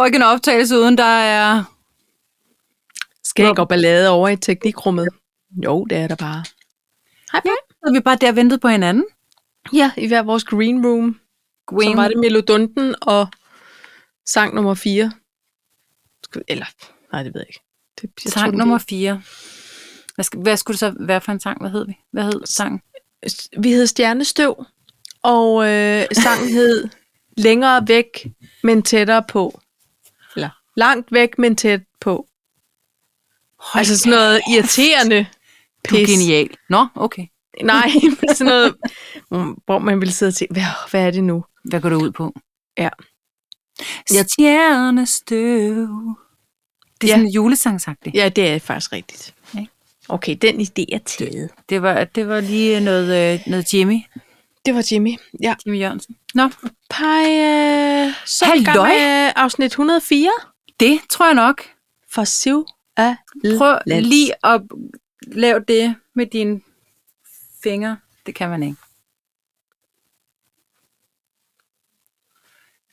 går ikke en optagelse uden der er... Skæg og ballade over i teknikrummet. Jo, det er der bare. Hej, hej. Så er vi bare der ventet på hinanden. Ja, i hver vores green room. Green. Så var det Melodunten og sang nummer 4. Skal vi, eller, nej, det ved jeg ikke. Det, jeg tror, sang det nummer 4. Hvad, skal, hvad skulle det så være for en sang? Hvad hed vi? Hvad hed sangen? bliver- Vi hed Stjernestøv, og øh, sangen hed Længere væk, men tættere på. Langt væk, men tæt på. Hold Altså sådan noget irriterende Du er pis. genial. Nå, okay. Nej, sådan noget, hvor man ville sidde og tænke, hvad, hvad er det nu? Hvad går det ud på? Ja. Jeg Stjernestøv. Det er Ja. sådan en julesangsagtigt. Ja, det er faktisk rigtigt. Ja. Okay, den idé er taget. Det var, det var lige noget, øh, noget Jimmy. Det var Jimmy. Ja. Jimmy Jørgensen. Nå, Pej, øh, så er Halløj. afsnit 104 det tror jeg nok. for Siv af Prøv lige at lave det med dine fingre. Det kan man ikke.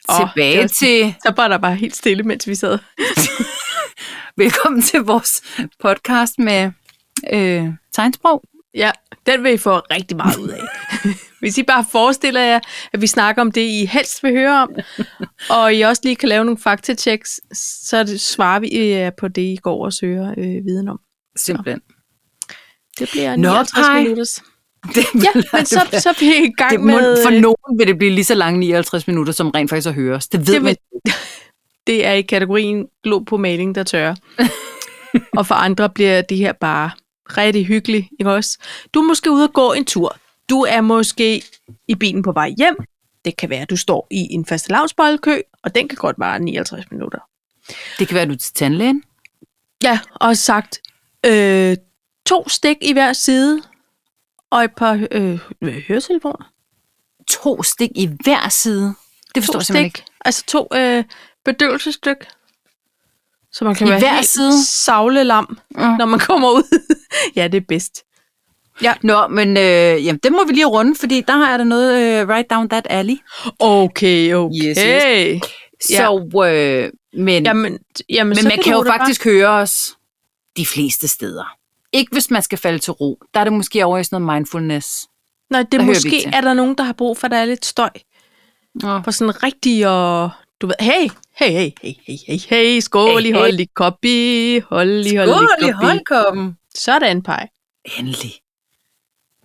Tilbage var- til... Så var der bare helt stille, mens vi sad. Velkommen til vores podcast med øh, tegnsprog. Ja, den vil I få rigtig meget ud af. Hvis I bare forestiller jer, at vi snakker om det, I helst vil høre om, og I også lige kan lave nogle faktatjeks, så det svarer vi øh, på det, I går og søger øh, viden om. Simpelthen. Det bliver Nå, 59 Paj. minutter. Det, Ja, men så, så bliver I i gang det med... for øh, nogen vil det blive lige så lange 59 minutter, som rent faktisk at høres. Det ved Det man. det er i kategorien glo på maling, der tørrer. og for andre bliver det her bare rigtig hyggeligt, ikke også? Du er måske ude og gå en tur. Du er måske i bilen på vej hjem. Det kan være, at du står i en fastelavnsboldkø, og den kan godt vare 59 minutter. Det kan være, at du er til tandlægen. Ja, og sagt øh, to stik i hver side, og et par øh, høretelefoner. To stik i hver side. Det forstår To jeg simpelthen ikke. Altså to øh, bedøvelsesstyk. Så man kan I være hver helt side? savlelam, Mm. når man kommer ud. ja, det er bedst. Nå, men øh, jamen, det må vi lige runde, fordi der har jeg da noget øh, right down that alley. Okay, okay. Yes, yes. Så, øh, men, Jamen, jamen, men så man kan jo du da faktisk høre os de fleste steder. Ikke hvis man skal falde til ro. Der er det måske over i sådan noget mindfulness. Bare... Nej, det der er måske er der nogen, der har brug for, at der er lidt støj. Nå. For sådan rigtig og... Du ved, hey, hey, hey, hey, hey, hey, hey, skål Hey, i hey. hold i koppi, hold i hold i koppi. holdkoppen. Sådan, Paj. Endelig.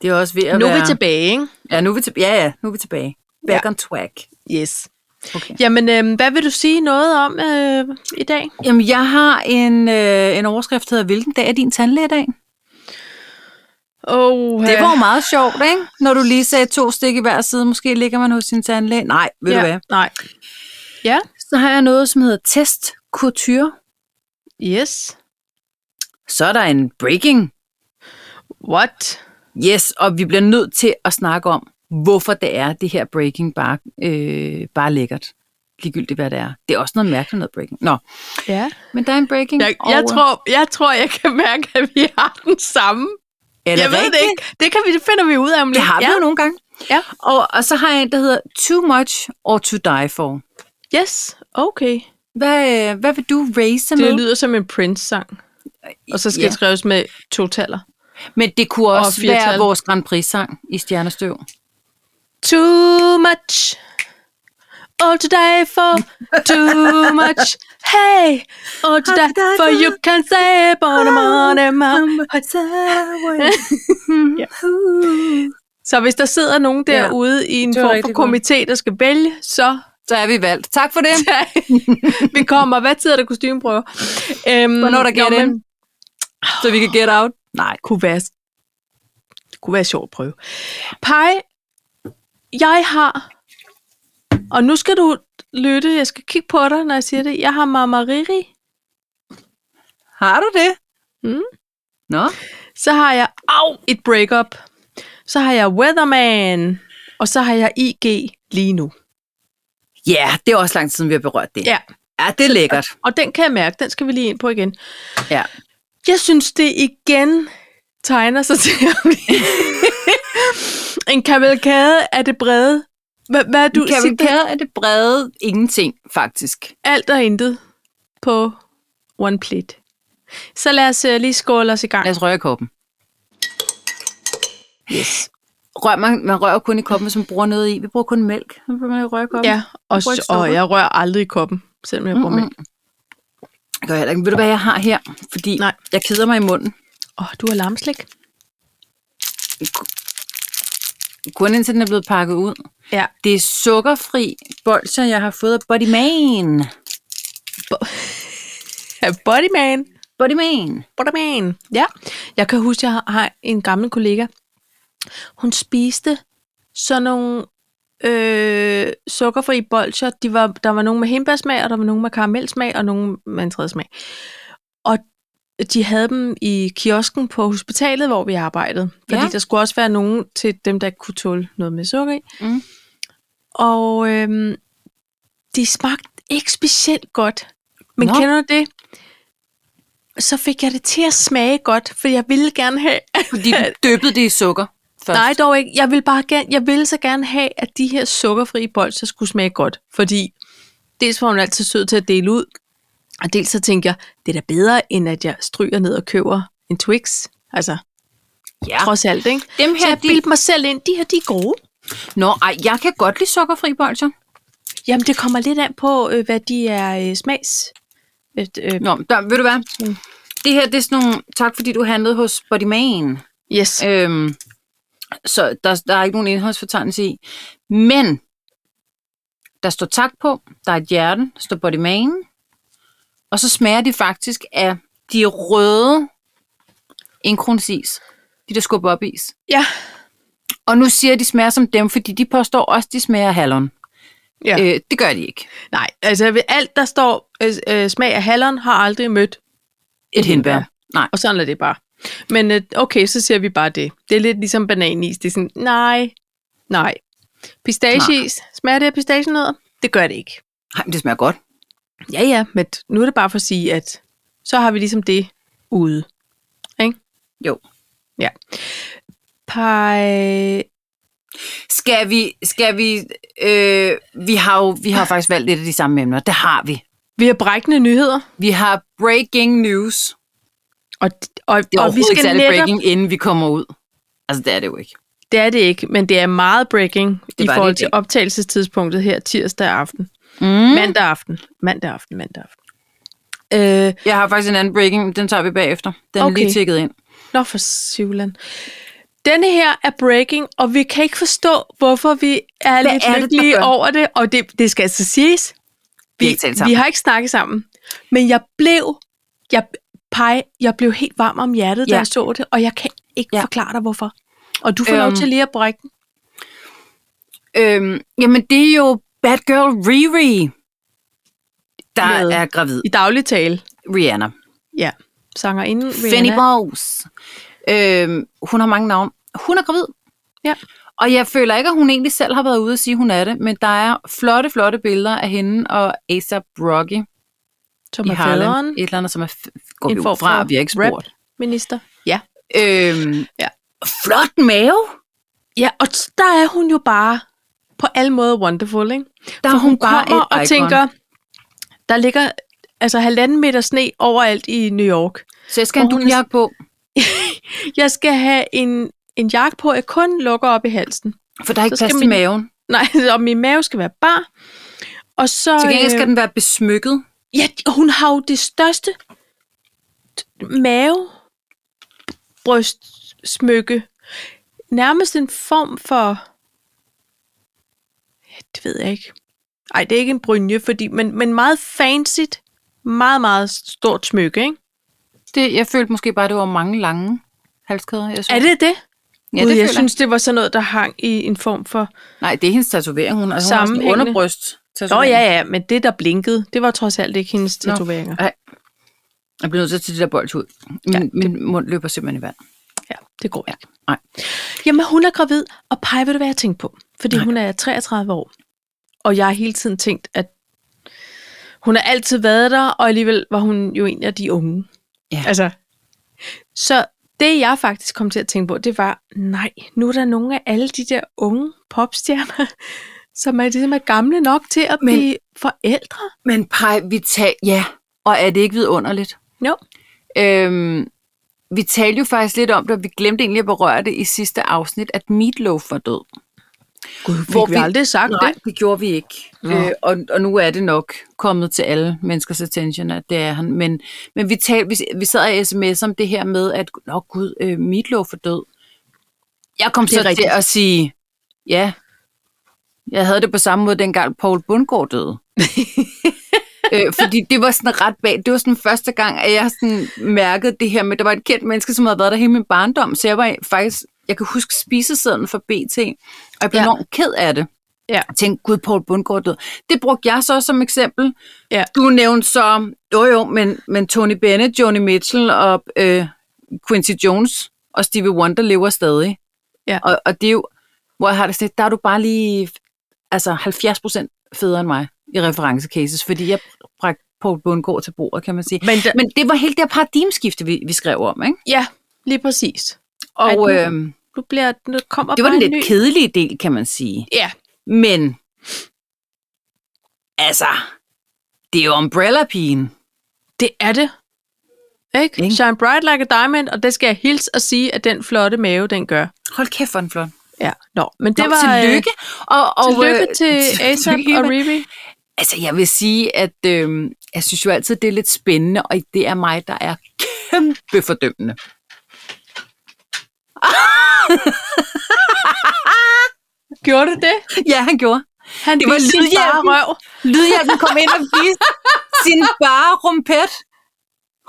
Det er også ved at Nu er være... vi tilbage, ikke? Ja, nu er vi, til... ja, ja, nu er vi tilbage. Back Ja. on track. Yes. Okay. Jamen, øh, hvad vil du sige noget om øh, i dag? Jamen, jeg har en, øh, en overskrift, der hedder, hvilken dag er din tandlægedag? Oh, Det var jo meget sjovt, ikke? Når du lige sagde to stik i hver side, måske ligger man hos sin tandlæge. Nej, ved ja, du hvad? Nej. Ja, Så har jeg noget, som hedder test couture. yes. Så er der en breaking. What? Yes, og vi bliver nødt til at snakke om, hvorfor det er, det her breaking bare, øh, bare er lækkert. Ligegyldigt, hvad det er. Det er også noget mærkeligt noget breaking. Nå, Ja. men der er en breaking. Jeg, jeg, tror, jeg tror, jeg kan mærke, at vi har den samme. er det Jeg ved det ikke. Det, kan vi, det finder vi ud af om lidt. Det har vi ja. jo nogle gange. Ja. Og, og så har jeg en, der hedder Too Much or To Die For. Yes, okay. Hvad, øh, hvad vil du raise med? Det lyder som en Prince-sang. Og så skal Ja. det skrives med totaller. Men det kunne Og også firtal. være vores Grand Prix-sang i Stjernestøv. Too much. All to die for. Too much. Hey. All to die for. You can say man. Ja. Så hvis der sidder nogen Ja, derude i en form for komité, der skal vælge, så Så er vi valgt. Tak for det. vi kommer. Hvad tid er der kostymeprøver? Øhm, Hvornår er der get in? Så vi kan get out. Nej. kunne være, kunne være sjovt at prøve. Pej, jeg har, og nu skal du lytte, jeg skal kigge på dig, når jeg siger det. Jeg har Marmariri, Har du det? Mm. Nå. så har jeg au, et breakup, så har jeg Weatherman, og så har jeg IG lige nu. Ja, det er også lang tid siden, vi har berørt det. Ja. Ja, det er lækkert. Og den kan jeg mærke, den skal vi lige ind på igen. Ja. Jeg synes, det igen tegner sig til at blive En kavalkade er det brede. Hvad, hvad er du? Kan Sig- er det brede ingenting, faktisk. alt og intet på one plate. Så lad os uh, lige skåle os i gang. Lad os røre i koppen. Yes. Rør, man, man rører kun i koppen, hvis man bruger noget i. Vi bruger kun mælk. Så bruger man i røre i koppen. Ja, og, og jeg rører aldrig i koppen, selvom jeg bruger Mm-mm. mælk. Det gør jeg heller ikke. Ved du, hvad jeg har her? Fordi Nej. jeg keder mig i munden. Åh, oh, du har lamslik. Kun indtil den er blevet pakket ud. Ja. Det er sukkerfri bolcher, jeg har fået af Body Man. Bodyman. Body Man. Bodyman. Ja. Jeg kan huske, jeg har- har en gammel kollega. Hun spiste sådan nogle øh, sukkerfri bolcher. De var, der var nogle med hindbærsmag, og der var nogle med karamelsmag, og nogle med en tredje smag. Og de havde dem i kiosken på hospitalet, hvor vi arbejdede. Fordi Ja. der skulle også være nogen til dem, der kunne tåle noget med sukker i. Mm. Og øhm, de smagte ikke specielt godt. Men Nå. Nå. kender du det? Så fik jeg det til at smage godt, for jeg ville gerne have... Fordi du dyppede det i sukker først. Nej, dog ikke. Jeg ville bare gerne, jeg ville så gerne have, at de her sukkerfrie bolcher skulle smage godt. Fordi dels var hun altid sød til at dele ud, og dels så tænkte jeg, det er da bedre, end at jeg stryger ned og køber en Twix. Altså, ja. trods alt, ikke? Dem Så her, jeg de... bildte mig selv ind, de her, de er gode. Nå, ej, jeg kan godt lide sukkerfri bolcher. Jamen, det kommer lidt an på, øh, hvad de er øh, smags... Øh, øh, Nå, der, ved du hvad? Mm. Det her, det er sådan nogle... Tak, fordi du handlede hos Body Man. yes. Øhm, så der, der er ikke nogen indholdsfortegnelse i. Men der står tak på, der er et hjerte, der står Body Man, og så smager de faktisk af de røde inkronis. De der skubber op is. Ja. Og nu siger jeg, at de smager som dem, fordi de påstår også, at de smager af hallon. ja. Øh, det gør de ikke. Nej, altså ved alt, der står øh, øh, smag af hallon, har aldrig mødt Et hindbær. Nej. Og sådan er det bare. Men øh, okay, så siger vi bare det. Det er lidt ligesom bananis. Det er sådan, nej, nej. Pistacheis, smager det af pistachienødder? Det gør det ikke. Nej, men det smager godt. Ja, ja, men nu er det bare for at sige, at så har vi ligesom det ude. Ikke? Jo. Ja. Pej... Skal vi, skal vi, øh, vi har jo vi har faktisk valgt lidt af de samme emner. Det har vi. Vi har brækkende nyheder, Vi har breaking news. Og, og, Det er og vi ikke skal særlig netop... breaking, inden vi kommer ud. Altså, det er det jo ikke. Det er det ikke, men det er meget breaking i det forhold i til dag. optagelsestidspunktet her tirsdag aften. Mm. Mandag aften. Mandag aften, mandag aften. Øh, Jeg har faktisk en anden breaking, den tager vi bagefter. Den er Okay. lige tjekket ind. Nå for Sivland. Denne her er breaking, og vi kan ikke forstå, hvorfor vi er Hvad lidt er det, lykkelige gør? over det. Og det, det skal altså siges. Vi Vi, ikke vi har ikke snakket sammen. Men jeg blev, jeg, pej, jeg blev helt varm om hjertet, da Ja. jeg så det, og jeg kan ikke Ja. forklare dig, hvorfor. Og du får øhm, lov til lige at brække den. Øhm, jamen, det er jo Bad Girl Riri, der Med- er gravid. I daglig tale. Rihanna. Ja. Sanger inden Fanny Bowes. Øhm, hun har mange navne. Hun er gravid. Ja. Og jeg føler ikke, at hun egentlig selv har været ude og sige, at hun er det, men der er flotte, flotte billeder af hende og A$AP Rocky som i er Harlem. faderen, Et eller andet, som er f- går vi ud fra, vi har ikke spurgt. minister. Ja. Øhm, Ja. Flot mave. Ja, og der er hun jo bare på alle måder wonderful, ikke? Der For er hun bare kommer og icon. tænker, der ligger altså halvanden meter sne overalt i New York. Så jeg skal have en hun dunjak på, Jeg skal have en, en jakke på, jeg kun lukker op i halsen. for der er ikke Så plads skal til min- maven. Nej, og min mave skal være bar. Og så... Til gengæld skal øh, den være besmykket. Ja, hun har jo det største mave brystsmykke. Nærmest en form for... Ja, det ved jeg ikke. Ej, det er ikke en brynje, fordi, men, men meget fancy. Meget, meget stort smykke, ikke? Det, jeg følte måske bare, det var mange lange halskæder. Jeg så. Er det det? Ja, det jeg føler synes, det var sådan noget, der hang i en form for... Nej, det er hendes tatovering. Hun, altså, hun har sådan underbryst. Nå ja, ja, men det, der blinkede, det var trods alt ikke hendes tatoveringer. Nej. Jeg bliver nødt til at tage det der bold ud. Min, Ja, ja, det- min mund løber simpelthen i vand. Ja, det går ikke. Nej. Jamen, hun er gravid, og Paj, ved du hvad jeg tænkte på? Fordi Nej. hun er 33 år, og jeg har hele tiden tænkt, at hun har altid været der, og alligevel var hun jo en af de unge. Ja. Altså, så Det, jeg faktisk kom til at tænke på, det var, nej, nu er der nogle af alle de der unge popstjerner, som er, ligesom er gamle nok til at Men- blive forældre. Men Paj, vi tager... Ja, og er det ikke vidunderligt? Jo. Øhm, vi talte jo faktisk lidt om det, og vi glemte egentlig at berøre det i sidste afsnit, at Meatloaf var død. Gud, fik Hvor vi, vi- aldrig sagt Nej, det? det gjorde vi ikke. Nå. Øh, og, og nu er det nok kommet til alle menneskers attention, at det er han. Men, men vi, talte, vi, vi sad i sms om det her med, at Nå gud, øh, Meatloaf er død. Jeg kom så til at sige, ja, jeg havde det på samme måde, dengang Paul Bundgaard døde. øh, fordi det var sådan ret bag. Det var sådan første gang, at jeg sådan mærkede det her med, at der var et kendt menneske, som havde været der hele min barndom. Så jeg var faktisk, jeg kan huske spisesedlen for BT, og jeg blev Ja. enormt ked af det. Ja. Jeg tænkte, gud, Paul Bundgaard død. Det brugte jeg så som eksempel. Ja. Du nævnte så, jo jo, men, men Tony Bennett, Joni Mitchell og øh, Quincy Jones og Stevie Wonder lever stadig. Ja. Og, og det er jo, hvor jeg har det sådan, der er du bare lige altså 70 procent federe end mig i referencecases, fordi jeg bragte Paul Bundgaard til bordet, kan man sige. Men, da, Men det var helt det paradigmeskifte, vi, vi skrev om, ikke? ja, lige præcis. Og Ej, nu- øh, Nu, bliver, nu kommer det var den en lidt ny... kedelige del, kan man sige. Ja, Men, altså, det er jo Umbrella-pigen. det er det. Ikke? Ikke? Shine bright like a diamond, og det skal jeg hilse og sige, at den flotte mave, den gør. Hold kæft, er den flot. Ja, Nå, men det Nå, var... øh, tillykke. Og, og, tillykke øh, til ASAP og Riri. Altså, jeg vil sige, at øh, jeg synes jo altid, det er lidt spændende, og det er mig, der er kæmpe fordømmende. Gjorde du det? Ja, han gjorde. Han Det var lydhjælpen. røv. Lydhjælpen kom ind og viste sin bare rumpet.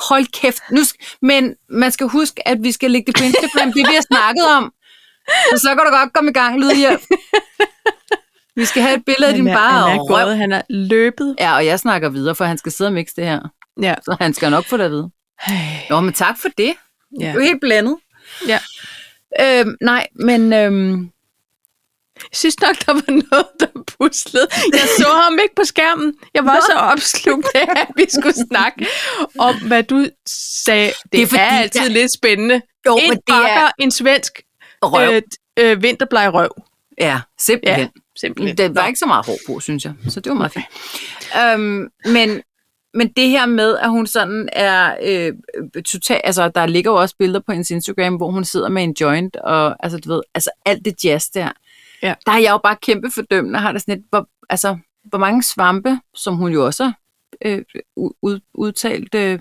Hold kæft. Nu, men man skal huske, at vi skal lægge det på Instagram, det vi har snakket om. Så så kan du godt komme i gang, Lydhjælp. Vi skal have et billede af din er, bare han er røv. gået, han er løbet. Ja, og jeg snakker videre, for han skal sidde og mixe det her. Ja. Så han skal nok få det at vide. Nå, men tak for det. ja. Det er helt blændet. ja. Øhm, nej, men øhm, Jeg synes nok, der var noget, der puslede. Jeg så ham ikke på skærmen. Jeg var Nå. så opslugt af, at vi skulle snakke om, hvad du sagde. Det, Det er fordi, er altid der- lidt spændende. jo, en men det bakker, er en svensk røv. øh, øh, vinterbleg røv. Ja, simpelthen. Ja, simpelthen. Det var ikke så meget hår på, synes jeg. Så det var meget fint. Øhm, men, men det her med, at hun sådan er øh, total, altså der ligger jo også billeder på hendes Instagram, hvor hun sidder med en joint, og altså du ved, altså alt det jazz der. Ja. Der er jeg jo bare kæmpe fordømmende, har det sådan lidt, hvor, altså, hvor mange svampe, som hun jo også har øh, ud, udtalt øh,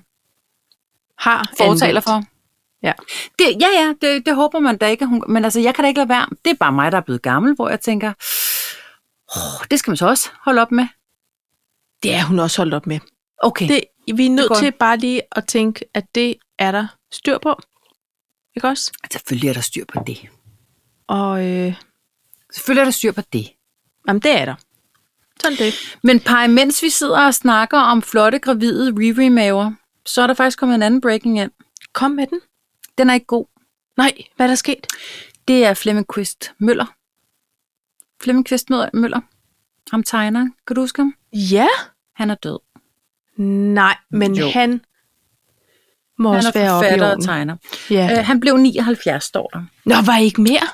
Har fortaler for. Ja. Det, ja, ja, det, det håber man da ikke. Hun, men altså, jeg kan da ikke lade være. Det er bare mig, der er blevet gammel, hvor jeg tænker, oh, det skal man så også holde op med. Det er hun også holdt op med. Okay. Det, vi er nødt til bare lige at tænke, at det er der styr på. Ikke også? Selvfølgelig er der styr på det. Og øh, Selvfølgelig er der styr på det. jamen, det er der. Sådan det. Men Paj, mens vi sidder og snakker om flotte, gravide Riri-maver, så er der faktisk kommet en anden breaking ind. Kom med den. Den er ikke god. Nej, hvad er der sket? Det er Flemming Quist Møller. Flemming Quist Møller. Ham tegner. Kan du huske ham? Ja. Han er død. Nej, men Jo. han må Han også er være forfatter og tegner. Ja. Øh, han blev 79, står der. Nå, var I ikke mere?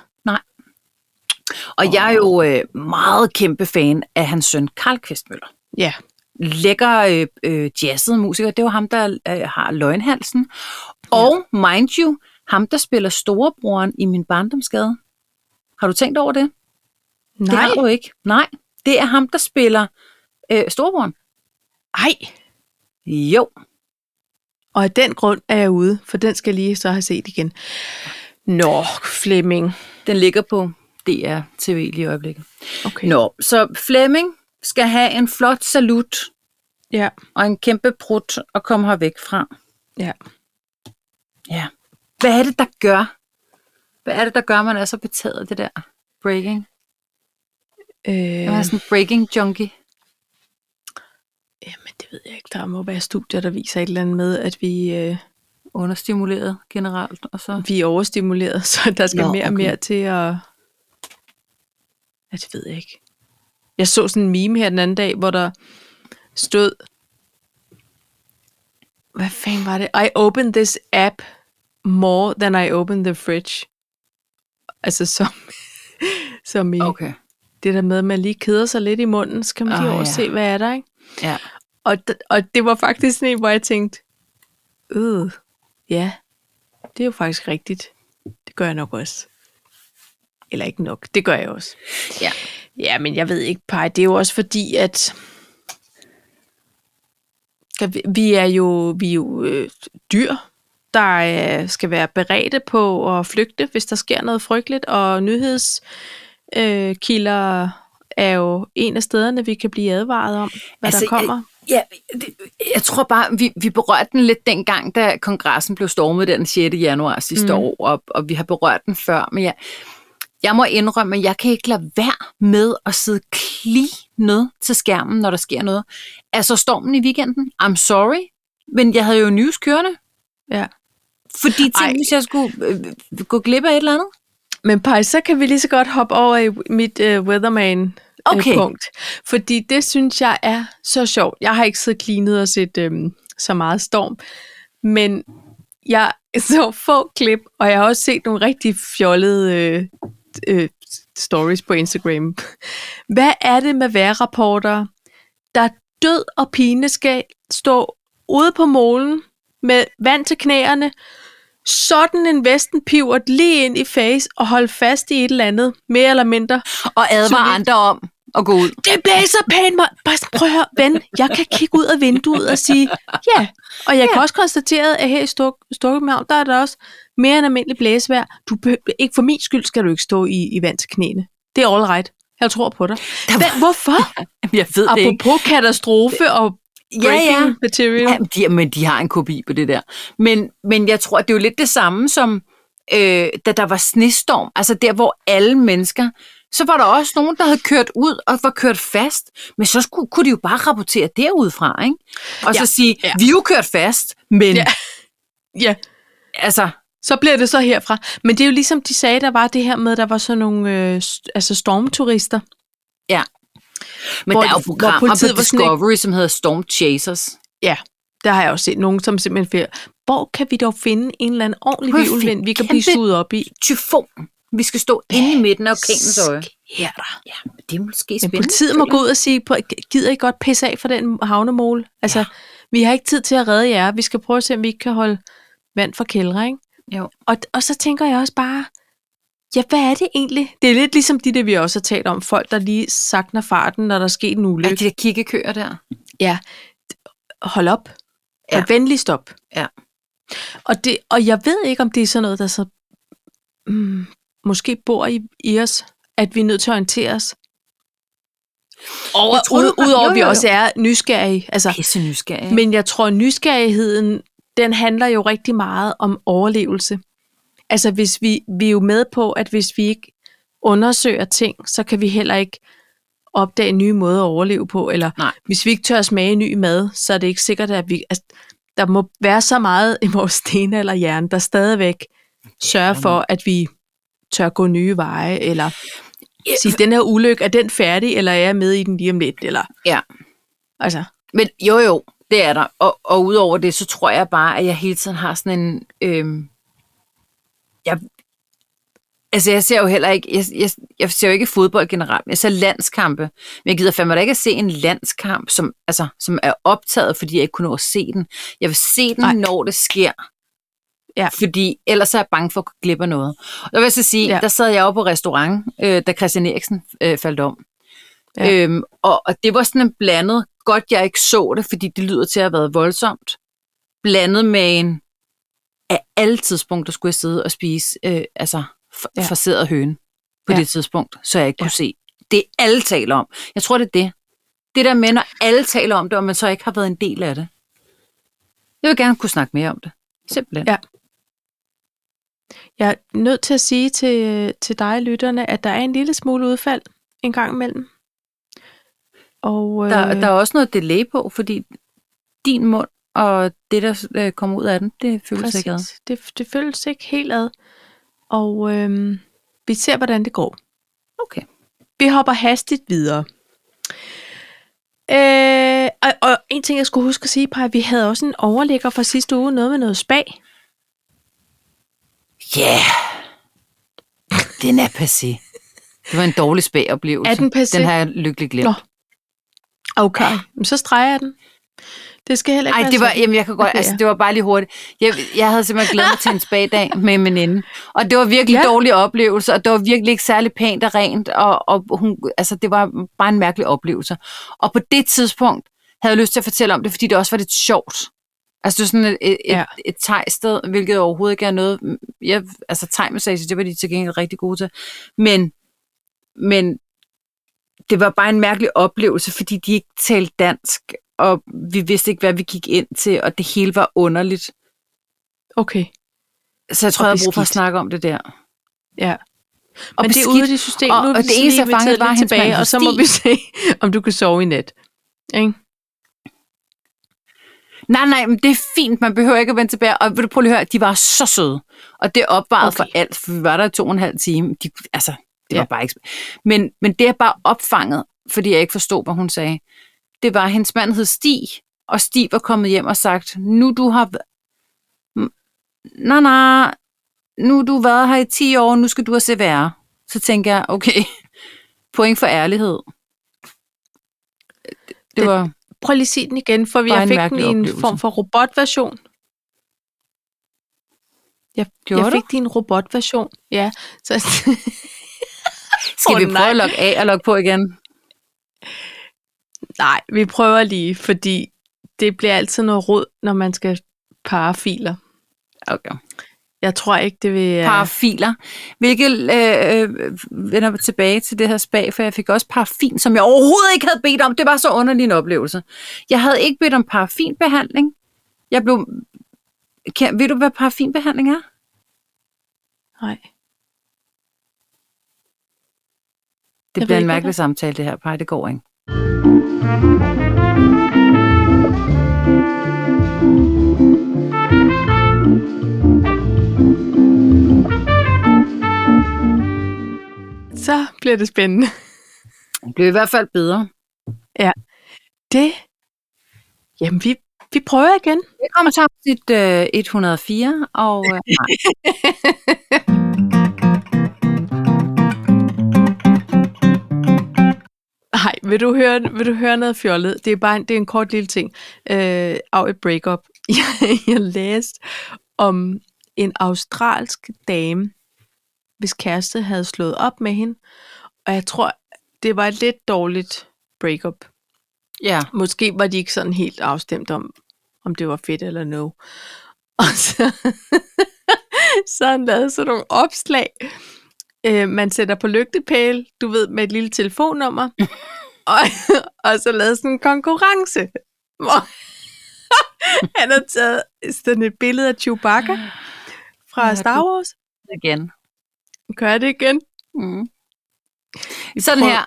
Og jeg er jo øh, meget kæmpe fan af hans søn, Karl Kvistmøller. Ja. Lækker øh, øh, jazzet musiker. Det var ham, der øh, har løgnhalsen. Og mind you, ham, der spiller storebroren i min barndomsgade. Har du tænkt over det? Det Nej. har du ikke. Nej, det er ham, der spiller øh, storebroren. Ej. Jo. Og af den grund er jeg ude, for den skal jeg lige så have set igen. Nå, Flemming. Den ligger på DR TV lige i øjeblikket. Okay. Nå, så Flemming skal have en flot salut Ja. og en kæmpe prut og komme her væk fra. Ja. Ja. Hvad er det, der gør? Hvad er det, der gør, man er så betaget af det der breaking? Øh, Man er sådan en breaking junkie. jamen, det ved jeg ikke. Der må være studier, der viser et eller andet med, at vi, øh, Understimuleret generelt. Og så. vi er overstimuleret, så der skal Nå, mere og okay. mere til at... Ja, det ved jeg ikke. Jeg så sådan en meme her den anden dag, hvor der stod... Hvad fanden var det? I opened this app more than I open the fridge. Altså som, som i Okay. det der med, at man lige keder sig lidt i munden, så kan man lige Ah, over ja. se, hvad er der, ikke? Ja. Og, d- og det var faktisk sådan en, hvor jeg tænkte, øh, ja, det er jo faktisk rigtigt. Det gør jeg nok også. Eller ikke nok, det gør jeg også. Ja. Ja, men jeg ved ikke, Paj, det er jo også fordi, at vi er jo, vi er jo øh, dyr, der øh, skal være beredte på at flygte, hvis der sker noget frygteligt, og nyhedskilder øh, er jo en af stederne, vi kan blive advaret om, hvad altså, der kommer. Ja, det, jeg tror bare, vi, vi berørte den lidt dengang, da kongressen blev stormet den 6. januar sidste Mm. år, og, og vi har berørt den før, men jeg, jeg må indrømme, at jeg kan ikke lade være med at sidde kli ned til skærmen, når der sker noget. Altså stormen i weekenden, I'm sorry, men jeg havde jo news kørende, Ja. Fordi Ej. tænk, hvis jeg skulle øh, gå glip af et eller andet. Men Paj, så kan vi lige så godt hoppe over i mit øh, weatherman Okay. øh, punkt. Fordi det synes jeg er så sjovt. Jeg har ikke siddet klinet og set øh, så meget storm, men jeg så få klip, og jeg har også set nogle rigtig fjollede øh, øh, stories på Instagram. Hvad er det med vejrrapporter, der død og pine skal stå ude på målen med vand til knæerne, sådan en vestenpivot lige ind i face og holde fast i et eller andet, mere eller mindre. Og advare andre om at gå ud. Det blæser pænt mig. Bare prøv at høre, ven. Jeg kan kigge ud af vinduet og sige, ja. Og jeg ja. kan også konstatere, at her i Stor- Storkøbenhavn, der er der også mere end almindelig blæsevejr. Du behøver, ikke for min skyld skal du ikke stå i, i vand til knæene. Det er all right. Jeg tror på dig. Der Hvad, hvorfor? Jeg ved det ikke. Apropos katastrofe og breaking material. Ja, de, men de har en kopi på det der. Men, men jeg tror, det er jo lidt det samme som, øh, da der var snestorm. Altså der, hvor alle mennesker... Så var der også nogen, der havde kørt ud og var kørt fast. Men så skulle, kunne de jo bare rapportere derudfra, ikke? Og Ja, så sige, ja. vi er jo kørt fast, men Ja. ja. Ja, altså... så bliver det så herfra. Men det er jo ligesom de sagde, der var det her med, der var sådan nogle øh, altså stormturister. Ja. Men Hvor- der er jo programmer på sådan ikke- Discovery, som hedder Storm Chasers. Ja, der har jeg også set nogen, som simpelthen siger, hvor kan vi dog finde en eller anden ordentlig vivlvind, vi kan blive suget op i? Tyfon. Vi skal stå inde i midten af orkanens øje. Ja, men det er måske Men spændende. politiet må gå ud og sige, "Prøv, gider I godt pisse af for den havnemål? Altså, ja. vi har ikke tid til at redde jer. Vi skal prøve at se, om vi ikke kan holde vand fra kældre, ikke? Jo. Og, og så tænker jeg også bare, ja, hvad er det egentlig? Det er lidt ligesom de, der vi også har talt om. Folk, der lige sakner farten, når der er sket en Ja, ulykke. de der kiggekøer der. Ja, hold op. Ja. Ja. venlig stop. Ja. Og, det, og jeg ved ikke, om det er sådan noget, der så mm, måske bor i, i os, at vi er nødt til at orientere os. Ud, har- udover at vi også er nysgerrige. Altså, Pisse nysgerrig. men jeg tror, at nysgerrigheden, den handler jo rigtig meget om overlevelse. Altså, hvis vi, vi er jo med på, at hvis vi ikke undersøger ting, så kan vi heller ikke opdage nye måder at overleve på. Eller Nej. hvis vi ikke tør smage ny mad, så er det ikke sikkert, at vi... Altså, der må være så meget i vores stenalderhjerne, der stadigvæk sørger for, at vi tør gå nye veje, eller sige, den her ulykke, er den færdig, eller er jeg med i den lige om lidt? Eller, Ja. altså, Men jo, jo, det er der. Og, og udover det, så tror jeg bare, at jeg hele tiden har sådan en... Øhm, jeg, altså, jeg ser jo heller ikke... Jeg, jeg, jeg ser jo ikke fodbold generelt. Jeg ser landskampe. Men jeg gider fandme da ikke at se en landskamp, som, altså, som er optaget, fordi jeg ikke kunne nå at se den. Jeg vil se den. Nej. når det sker. Ja. Fordi ellers er jeg bange for at gå glip af noget. Og der vil jeg så sige, Ja. der sad jeg jo på restaurant, øh, da Christian Eriksen øh, faldt om. Ja. Øhm, og, og det var sådan en blandet, godt jeg ikke så det, fordi det lyder til at have været voldsomt, blandet med en, alle tidspunkter skulle jeg sidde og spise, øh, altså Ja. ja. forseret høne på Ja. ja. det tidspunkt, så jeg ikke Ja. kunne se. Det alle taler om. Jeg tror, det er det. Det der med, når alle taler om det, og man så ikke har været en del af det. Jeg vil gerne kunne snakke mere om det. Simpelthen. Ja. Jeg er nødt til at sige til, til dig, lytterne, at der er en lille smule udfald en gang imellem. Og, øh, Der, der er også noget delay på, fordi din mund og det, der øh, kommer ud af den, det føles ikke ad. det, det føles ikke helt ad. Og øh, vi ser, hvordan det går. Okay. Vi hopper hastigt videre. Øh, og, og en ting, jeg skulle huske at sige, Paj, vi havde også en overligger fra sidste uge, noget med noget spag. Ja, yeah. den er passé. Det var en dårlig spag-oplevelse. Er den passé? Den har jeg lykkelig glemt. Nå. Okay, men så streger jeg den. Det skal heller ikke være det var, jamen, jeg kan godt, Okay, altså, det var bare lige hurtigt. Jeg, jeg havde simpelthen glædet mig til en spagdag med en veninde. Og det var virkelig Ja. dårlig oplevelse, og det var virkelig ikke særlig pænt og rent, og, og hun, altså, det var bare en mærkelig oplevelse. Og på det tidspunkt havde jeg lyst til at fortælle om det, fordi det også var lidt sjovt. Altså, det var sådan et, et, Ja. et, et thai-sted, hvilket overhovedet ikke er noget... Jeg, altså, thai-massage, det var de til gengæld rigtig gode til. Men, men det var bare en mærkelig oplevelse, fordi de ikke talte dansk, og vi vidste ikke, hvad vi gik ind til, og det hele var underligt. Okay, Så jeg tror, jeg har brug for at snakke om det der. ja. Og Men det er ude af det system. Og- nu og det eneste, jeg fangede, inviteret var hendes tilbage, og så må vi se, om du kan sove i nat. Ikke? Nej, nej, men det er fint. Man behøver ikke at vende tilbage. Og vil du prøve lige at høre, de var så søde. Og det opvarede Okay. okay. for alt, for vi var der i to og en halv time. De, altså, det Ja. var bare ikke... Men, men det er bare opfanget, fordi jeg ikke forstod, hvad hun sagde. Det var, at hendes mand hed Stig, og Stig var kommet hjem og sagt, nu du har... Nej, nej, nu du har været her i 10 år, nu skal du have CVR. Så tænker jeg, okay, point for ærlighed. Det, det var... Prøv lige at sige den igen, for vi jeg en fik den i en oplevelse. form for robotversion. Jeg, Gjorde jeg du? fik din robotversion. Ja, så Skal vi prøve nej. at logge af og logge på igen? Nej, vi prøver lige, fordi det bliver altid noget råd, når man skal parre filer. Okay. Jeg tror ikke, det vil... Parafiler. Hvilket øh, øh, vender tilbage til det her spag, for jeg fik også parafin, som jeg overhovedet ikke havde bedt om. Det var så underlig en oplevelse. Jeg havde ikke bedt om parafinbehandling. Jeg blev... Kan, ved du, hvad parafinbehandling er? Nej. Det Jeg bliver en mærkelig samtale, det her, Paj. Det går ikke. Så bliver det spændende. Det bliver i hvert fald bedre. Det... Jamen, vi, vi prøver igen. Det kommer til afsnit øh, 104, og øh, vil du høre, vil du høre noget fjollet? Det er bare en, det er en kort lille ting. Øh, af et breakup. Jeg, jeg læste om en australsk dame, hvis kæreste havde slået op med hende. Og jeg tror, det var et lidt dårligt breakup. ja. Måske var de ikke sådan helt afstemt om, om det var fedt eller no. Og så, så han lavet sådan nogle opslag. Øh, man sætter på lygtepæl, du ved, med et lille telefonnummer. og, og så lavet sådan en konkurrence. Hvor han har taget sådan et billede af Chewbacca fra Ja, Star Wars. Igen. Gør det igen? Mm. Sådan prøver- her.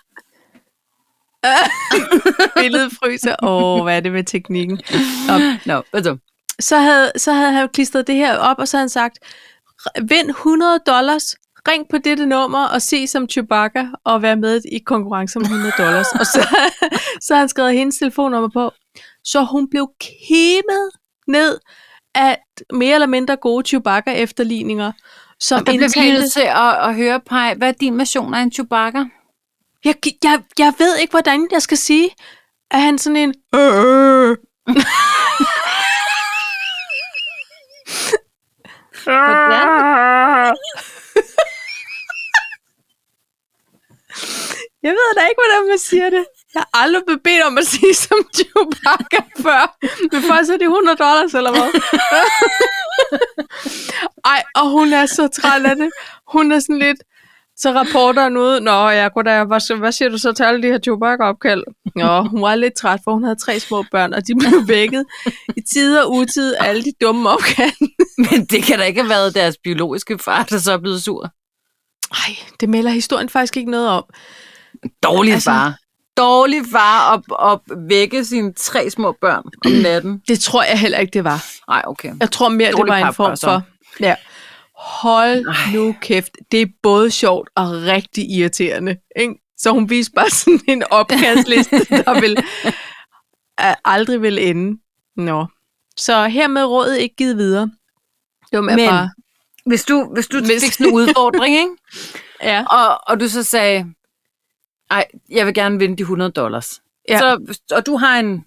Billedet fryser. Åh, oh, hvad er det med teknikken? Nå, Nå, altså. så havde, så havde han klistret det her op, og så havde han sagt, vind 100 dollars, ring på dette nummer og se som Chewbacca og være med i konkurrence om 100 dollars. og så, så har han skrevet hendes telefonnummer på. Så hun blev kimet ned af mere eller mindre gode Chewbacca-efterligninger, som Og der bliver vi indtalte- nødt til at, at høre, Paj, hvad er din version af en Chewbacca? jeg, jeg, jeg ved ikke, hvordan jeg skal sige. Er han sådan en... Øh, Hvordan? Jeg ved da ikke, hvordan man siger det. Jeg har aldrig blevet bedt om at sige som Chewbacca før. Men først er det 100 dollars, eller hvad? Ej, og hun er så træt af det. Hun er sådan lidt... Så rapporteren ude, Nå, ja, goddag, hvad, hvad siger du så til alle de her Chewbacca-opkald? Nå, hun var lidt træt, for hun havde tre små børn, og de blev vækket i tid og utid af alle de dumme opkald. Men det kan da ikke have været deres biologiske far, der så er blevet sur. Ej, det melder historien faktisk ikke noget om. Dårlig Altså- altså... far. Dårlig far at, at vække sine tre små børn om natten. Det tror jeg heller ikke, det var. Nej, okay. Jeg tror mere, det Dårlig var en form så. for... Ja. Hold Ej. nu kæft. Det er både sjovt og rigtig irriterende. Ikke? Så hun viste bare sådan en opkastliste, der vil, aldrig vil ende. Nå. Så hermed rådet ikke givet videre. Det var med Men- bare... Hvis du, hvis du Hvis- fik sådan en udfordring, ikke? Ja. Og, og du så sagde, ej, jeg vil gerne vinde de 100 dollars. Ja. Så, og du har en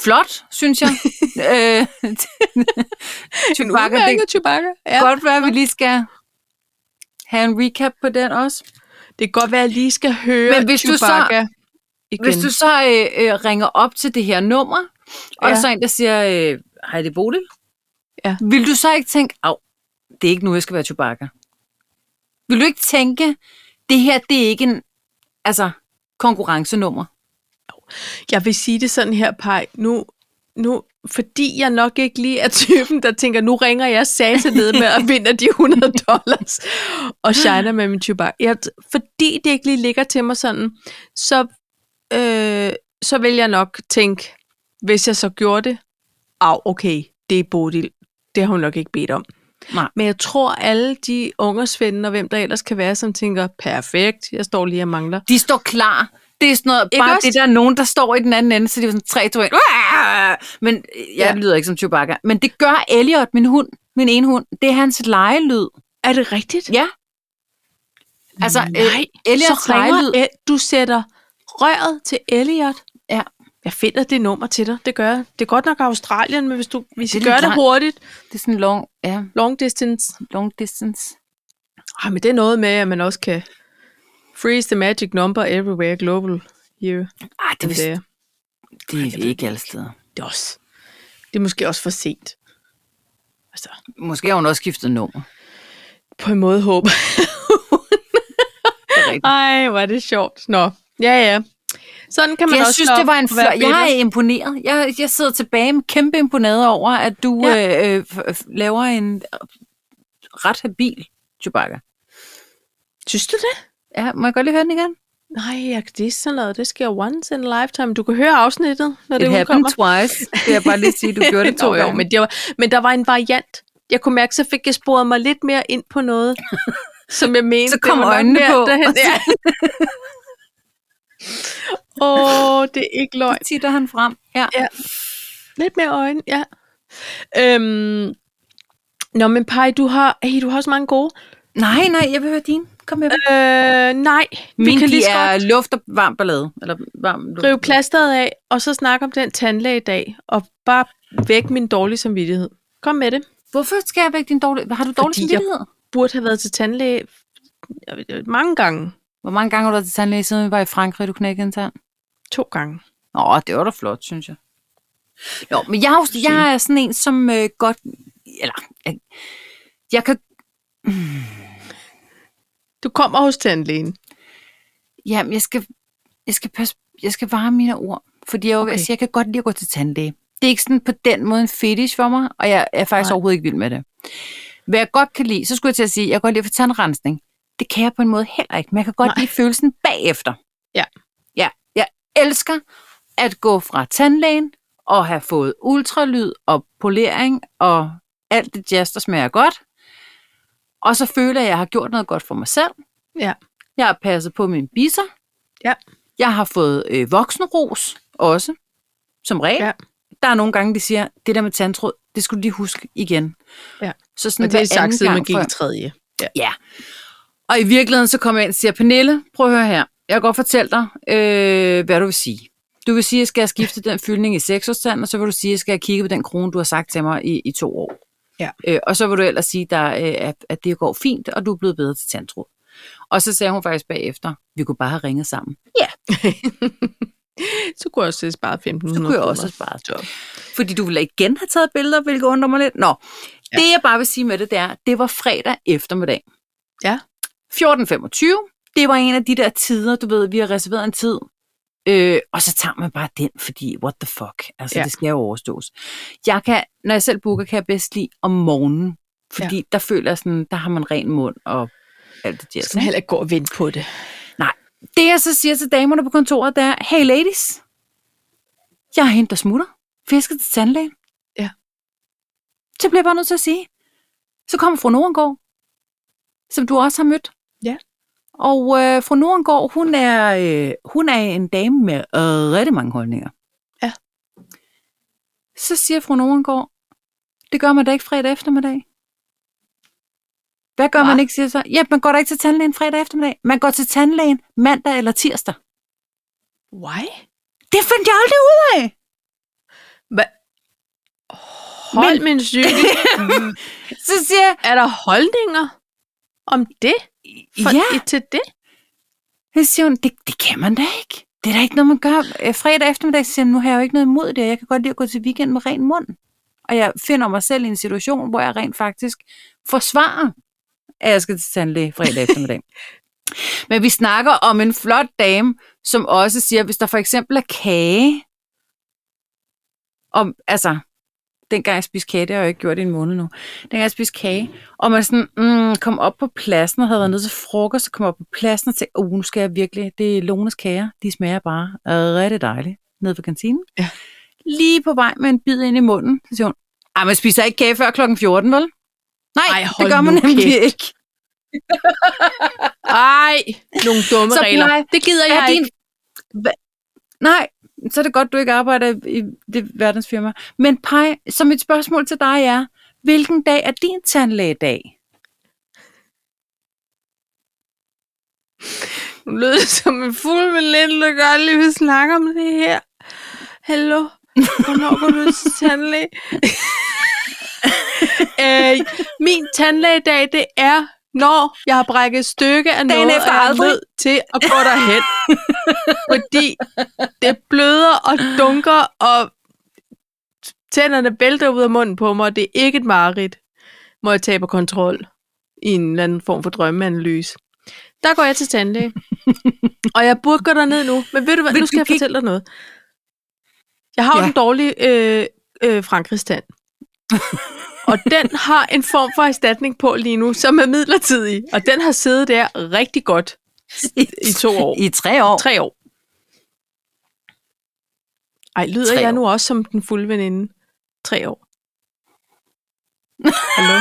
flot, synes jeg. øh, Chewbacca, det Udmærket Chewbacca. Ja. godt være, at vi lige skal have en recap på den også. Det kan godt være, at jeg lige skal høre Men hvis du så- Chewbacca igen. Hvis du så øh, øh, ringer op til det her nummer, og Ja. så en, der siger, øh, hej, det er Bodil. Ja. Vil du så ikke tænke, af, det er ikke nu, jeg skal være Chewbacca? Vil du ikke tænke, det her, det er ikke en altså, konkurrencenummer? Jeg vil sige det sådan her, Paj. Nu, nu, fordi jeg nok ikke lige er typen, der tænker, nu ringer jeg satan ned med og vinder de 100 dollars og shiner med min Chewbacca. Jeg, fordi det ikke lige ligger til mig sådan, så, øh, så vil jeg nok tænke, hvis jeg så gjorde det, af okay, det er Bodil. Det har hun nok ikke bedt om. Nej. Men jeg tror, alle de ungersvende og hvem der ellers kan være, som tænker, perfekt, jeg står lige og mangler. De står klar. Det er sådan noget, Ikke bare også? det der er nogen, der står i den anden ende, så de er sådan 3, 2, 1. Men jeg Ja. lyder ikke som Chewbacca. Men det gør Elliot, min hund, min ene hund. Det er hans lejelyd. Er det rigtigt? Ja. Altså, Nej, Elliots så lejelyd. El- du sætter røret til Elliot. Jeg finder det nummer til dig, det gør jeg. Det er godt nok Australien, men hvis du hvis Det I gør det hurtigt, Det er sådan long, ja, long distance, long distance. ah, men det er noget med, at man også kan freeze the magic number everywhere global here. Ej, det, er vist, Det er, det er ikke alle steder. det er også. Det er måske også for sent. Altså, Måske har hun også skiftet nummer. på en måde håber. Er rigtigt. Ej, hvor er det sjovt. Nå, ja, ja. Sådan kan man Jeg også synes, det var en flot... Jeg er imponeret. Jeg, jeg sidder tilbage med kæmpe imponeret over, at du ja. øh, øh, laver en ret habil Chewbacca. Synes du det? Ja, må jeg godt lige høre den igen? Nej, det er sådan noget, det sker once in a lifetime. Du kan høre afsnittet, når det It happened udkommer. twice. Det er bare lige sige, du gjorde det to Nå, jo, gange. men, det var, men der var en variant. Jeg kunne mærke, så fik jeg sporet mig lidt mere ind på noget, som jeg mente. Så kom det øjnene på. Derhen, ja. Åh, oh, det er ikke løgn. Så titter han frem. Ja. Ja. Lidt mere øjne, ja. Øhm, Nå, men Paj, du har, hey, du har også mange gode. Nej, nej, jeg vil høre din. Kom med. Øh, nej, vi Min, kan lige er godt luft og varm ballade. Eller varm luft. rive plasteret af, og så snakke om den tandlæge i dag, og bare væk min dårlige samvittighed. Kom med det. Hvorfor skal jeg væk din dårlige... Har du dårlig Fordi jeg- samvittighed? Burde have været til tandlæge jeg mange gange. Hvor mange gange har du været til tandlæge, siden vi var i Frankrig, du knækkede en tand? To gange. Åh, det var da flot, synes jeg. Nå, men jeg, er jo- jeg er sådan en, som øh, godt... Eller, jeg, jeg kan... Du kommer hos tandlægen. Jamen, jeg skal, jeg skal, passe, jeg skal varme mine ord. Fordi jeg, okay. Altså, jeg kan godt lide at gå til tandlæge. Det er ikke sådan på den måde en fetish for mig, og jeg er faktisk Nej. overhovedet ikke vild med det. Hvad jeg godt kan lide, så skulle jeg til at sige, at jeg kan godt lide at få tandrensning. Det kan jeg på en måde heller ikke, men jeg kan godt Nej. lide følelsen bagefter. Ja. Ja, elsker at gå fra tandlægen og have fået ultralyd og polering og alt det jazz, der smager godt. Og så føler jeg, at jeg har gjort noget godt for mig selv. Ja. Jeg har passet på mine bisser. Ja. Jeg har fået øh, voksenros også, som regel. Ja. Der er nogle gange, de siger, det der med tandtråd, det skulle du lige huske igen. Ja. Så sådan Og det er sagt, siden man gik i tredje. Ja. Og i virkeligheden, så kommer jeg ind og siger, Pernille, prøv at høre her. Jeg kan godt fortælle dig, øh, hvad du vil sige. Du vil sige, at jeg skal have skiftet den fyldning i seksårstand, og så vil du sige, at jeg skal have kigget på den krone, du har sagt til mig i, i to år. Ja. Øh, og så vil du ellers sige, der, øh, at, at det går fint, og du er blevet bedre til tandtråd. Og så sagde hun faktisk bagefter, vi kunne bare have ringet sammen. Ja, Så kunne jeg også spare 1500 så kunne jeg også have sparet. Så. Fordi du ville igen have taget billeder, hvilket undrer mig lidt. Nå, ja. det jeg bare vil sige med det, det er, det var fredag eftermiddag. Ja. 14.25. Det var en af de der tider, du ved, vi har reserveret en tid. Øh, og så tager man bare den, fordi what the fuck, altså Ja. det skal jo overstås. Jeg kan, når jeg selv booker, kan jeg bedst lide om morgenen, fordi ja. der føler jeg sådan, der har man ren mund og alt det Så jazz. skal man heller ikke gå og vente på det. Nej. Det jeg så siger til damerne på kontoret, det er, hey ladies, jeg har hentet smutter, for jeg skal til tandlægen. Ja. Så bliver jeg bare nødt til at sige. Så kommer fru Norengård, som du også har mødt. Og øh, fru Norengård, hun er, øh, hun er en dame med øh, rigtig mange holdninger. Ja. Så siger fru Norengård, det gør man da ikke fredag eftermiddag. Hvad gør Hva? man ikke, siger så? Ja, man går da ikke til tandlægen fredag eftermiddag. Man går til tandlægen mandag eller tirsdag. Why? Det fandt jeg aldrig ud af. Hva? Hold Men- min cykel. Så siger jeg, er der holdninger om det? For, ja, Til det? så siger hun, det, det kan man da ikke. Det er da ikke noget, man gør. Øh, Fredag eftermiddag siger hun, nu har jeg jo ikke noget imod det. Jeg kan godt lide at gå til weekend med ren mund. Og jeg finder mig selv i en situation, hvor jeg rent faktisk forsvarer, at jeg skal til tandlæge fredag eftermiddag. Men vi snakker om en flot dame, som også siger, hvis der for eksempel er kage, om, altså, dengang jeg spiste kage, det har jeg ikke gjort i en måned nu, dengang jeg spiste kage, og man sådan, mm, kom op på pladsen, og havde været nede til frokost, og kom op på pladsen og tænkte, oh, nu skal jeg virkelig, det er Lones kager, de smager bare rigtig dejligt, nede på kantinen. Ja. Lige på vej med en bid ind i munden, så siger hun, ej, man spiser ikke kage før klokken 14, vel? Nej, Ej, det gør man nemlig kæft. ikke. Ej, nogle dumme Så regler. plejer- Det gider Er jeg din... ikke. Hva- Nej, så er det godt, du ikke arbejder i det verdensfirma. Men Pej, så mit spørgsmål til dig er, hvilken dag er din tandlægedag? Nu lød det som en fuld med lidt, der gør lige vil snakke om det her. Hallo? Hvornår går du til tandlæge? øh, min tandlægedag, det er, når jeg har brækket et stykke af Dagen noget, efter og jeg er aldrig. nødt til at gå derhen. Fordi det bløder og dunker, og tænderne vælter ud af munden på mig, og det er ikke et mareridt, hvor jeg taber kontrol i en eller anden form for drømmeanalyse. Der går jeg til tandlæge. og jeg burde gå derned nu. Men ved du hvad, nu skal jeg fortælle dig noget. Jeg har jo Ja. den dårlige øh, øh, frankrigstand. og den har en form for erstatning på lige nu, som er midlertidig. Og den har siddet der rigtig godt i to år. I tre år. Tre år. Ej, lyder Tre jeg år. nu også som den fulde veninde? Tre år. Hallo?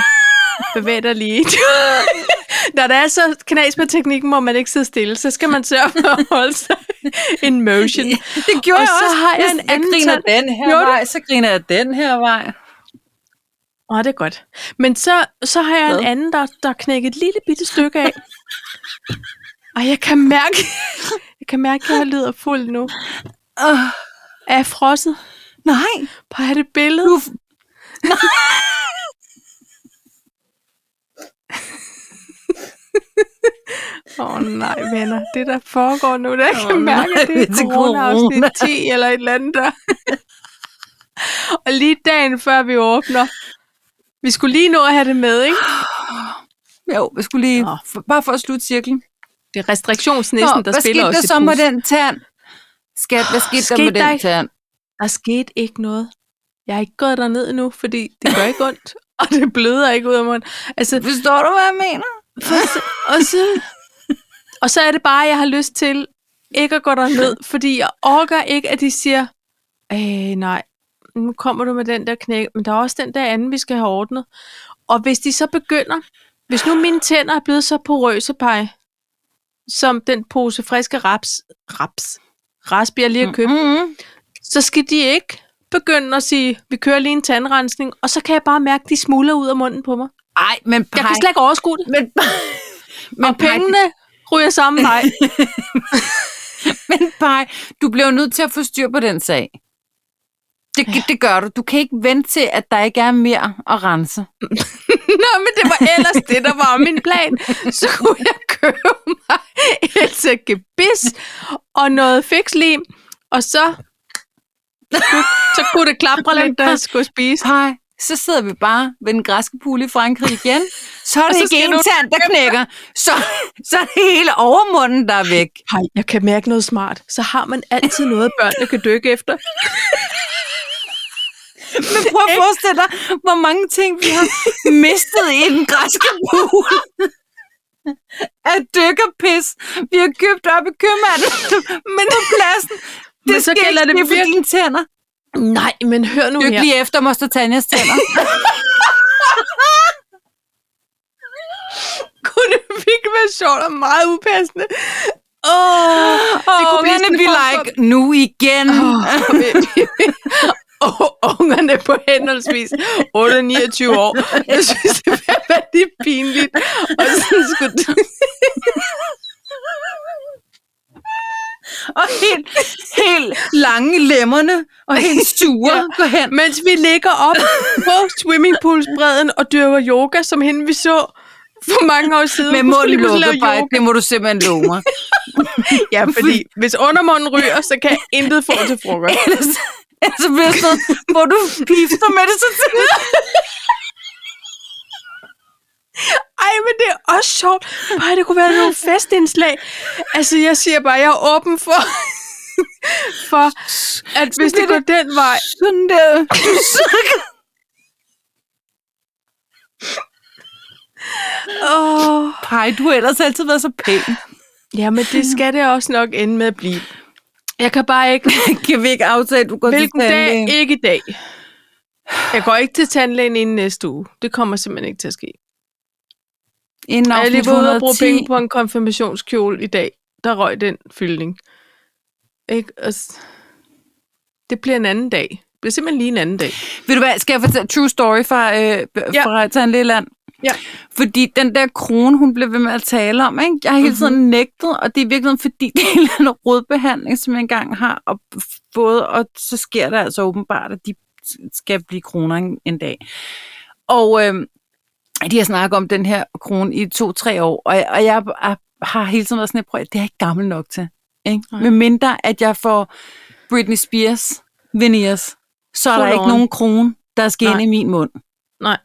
Bevæg dig lige. Når der er så knas med teknikken, hvor man ikke sidder stille, så skal man sørge for at holde sig in motion. Det gjorde Og jeg så også. har jeg en jeg anden griner den her du? vej, så griner jeg den her vej. Åh, det er godt. Men så, så har jeg en Hvad? anden, der, der er knækket et lille bitte stykke af. Og jeg kan mærke, jeg kan mærke, at jeg lyder fuld nu. Uh, Er jeg frosset? nej. På er det billede? Du, Åh oh, nej, venner. Det, der foregår nu, der Åh, kan mærke, nej, at det er corona-afsnit corona. 10 eller et eller andet der. og lige dagen før vi åbner. Vi skulle lige nå at have det med, ikke? jo, jeg skulle lige, Nå. for, bare for at slutte cirklen. Det er restriktionsnissen, der hvad spiller skete os der i så med den tand? Skat, hvad skete, Skete der med der den tand? Der skete ikke noget. Jeg er ikke gået derned endnu, fordi det gør ikke ondt. Og det bløder ikke ud af munden. Altså, Forstår du, hvad jeg mener? og så, og så er det bare, at jeg har lyst til ikke at gå derned, fordi jeg orker ikke, at de siger, øh, nej, nu kommer du med den der knæk, men der er også den der anden, vi skal have ordnet. Og hvis de så begynder, hvis nu mine tænder er blevet så porøse, pej, som den pose friske raps, raps, rasp, jeg lige har købt, Mm-hmm. så skal de ikke begynde at sige, vi kører lige en tandrensning, og så kan jeg bare mærke, de smuldrer ud af munden på mig. Ej, men Jeg Paj, kan slet ikke overskue det. men, men, Og pengene ryger sammen vej. Men Paj, du bliver nødt til at få styr på den sag. Det, ja. det gør du. Du kan ikke vente til, at der ikke er mere at rense. Nå, men det var ellers det, der var min plan. Så kunne jeg købe mig et gebis og noget fikslim, og så, så kunne det klapre lidt, da jeg skulle spise. Pej, så sidder vi bare ved den græske pool i Frankrig igen. Så er det ikke en tand, der knækker. Så, så er det hele overmunden, der er væk. Hej, jeg kan mærke noget smart. Så har man altid noget, børnene kan dykke efter. Men prøv at forestille dig, hvor mange ting vi har mistet i den græske pool. Af dykkerpis. Vi har købt op i købmanden. Men på pladsen. Det Men så skal gælder ikke det virkelig- dine tænder. Nej, men hør nu Dyk her. lige efter Moster Tanjas tænder. Kunne det virkelig være sjovt og meget upassende? Åh, oh, Og kunne blive like, nu igen. og ungerne på henholdsvis 8 og 29 år. Jeg synes, det var rigtig pinligt. Og så skulle Og helt, helt lange lemmerne, og helt sure Ja. går hen. Mens vi ligger op på swimmingpoolsbredden og dyrker yoga, som hende vi så for mange år siden. Med munden lukket, bare, det må du simpelthen love mig. Ja, fordi hvis undermunden ryger, så kan intet få til frokost. ellers, ellers bliver det sådan, hvor du pifter med det så tidligt. Ej, men det er også sjovt. Bare det kunne være nogle festindslag. Altså, jeg siger bare, jeg er åben for, for at hvis det går den vej. Sådan der. Åh, Pej, du har ellers altid været så pæn. ja, men det skal det også nok ende med at blive. Jeg kan bare ikke... Kan vi ikke aftale, at du går Hvilken til dag? tandlægen? Ikke i dag. Jeg går ikke til tandlægen inden næste uge. Det kommer simpelthen ikke til at ske. Inden jeg er lige ude og bruge 110. penge på en konfirmationskjole i dag. Der røg den fyldning. Ikke? Og det bliver en anden dag. Det bliver simpelthen lige en anden dag. Ved du hvad, skal jeg fortælle true story fra, øh, ja. fra Tandlægeland? Ja. Fordi den der krone, hun blev ved med at tale om, ikke? jeg har hele tiden mm-hmm. nægtet, og det er i virkeligheden fordi, det er en eller rodbehandling, som jeg engang har og fået, og så sker det altså åbenbart, at de skal blive kroner en, en dag. Og øh, de har snakket om den her krone i to-tre år, og jeg, og jeg har- har hele tiden været sådan, at det er jeg ikke gammel nok til. Ikke? Nej. Med mindre, at jeg får Britney Spears veneers, så er Full der ikke on. nogen krone, der skal Nej. ind i min mund. Nej.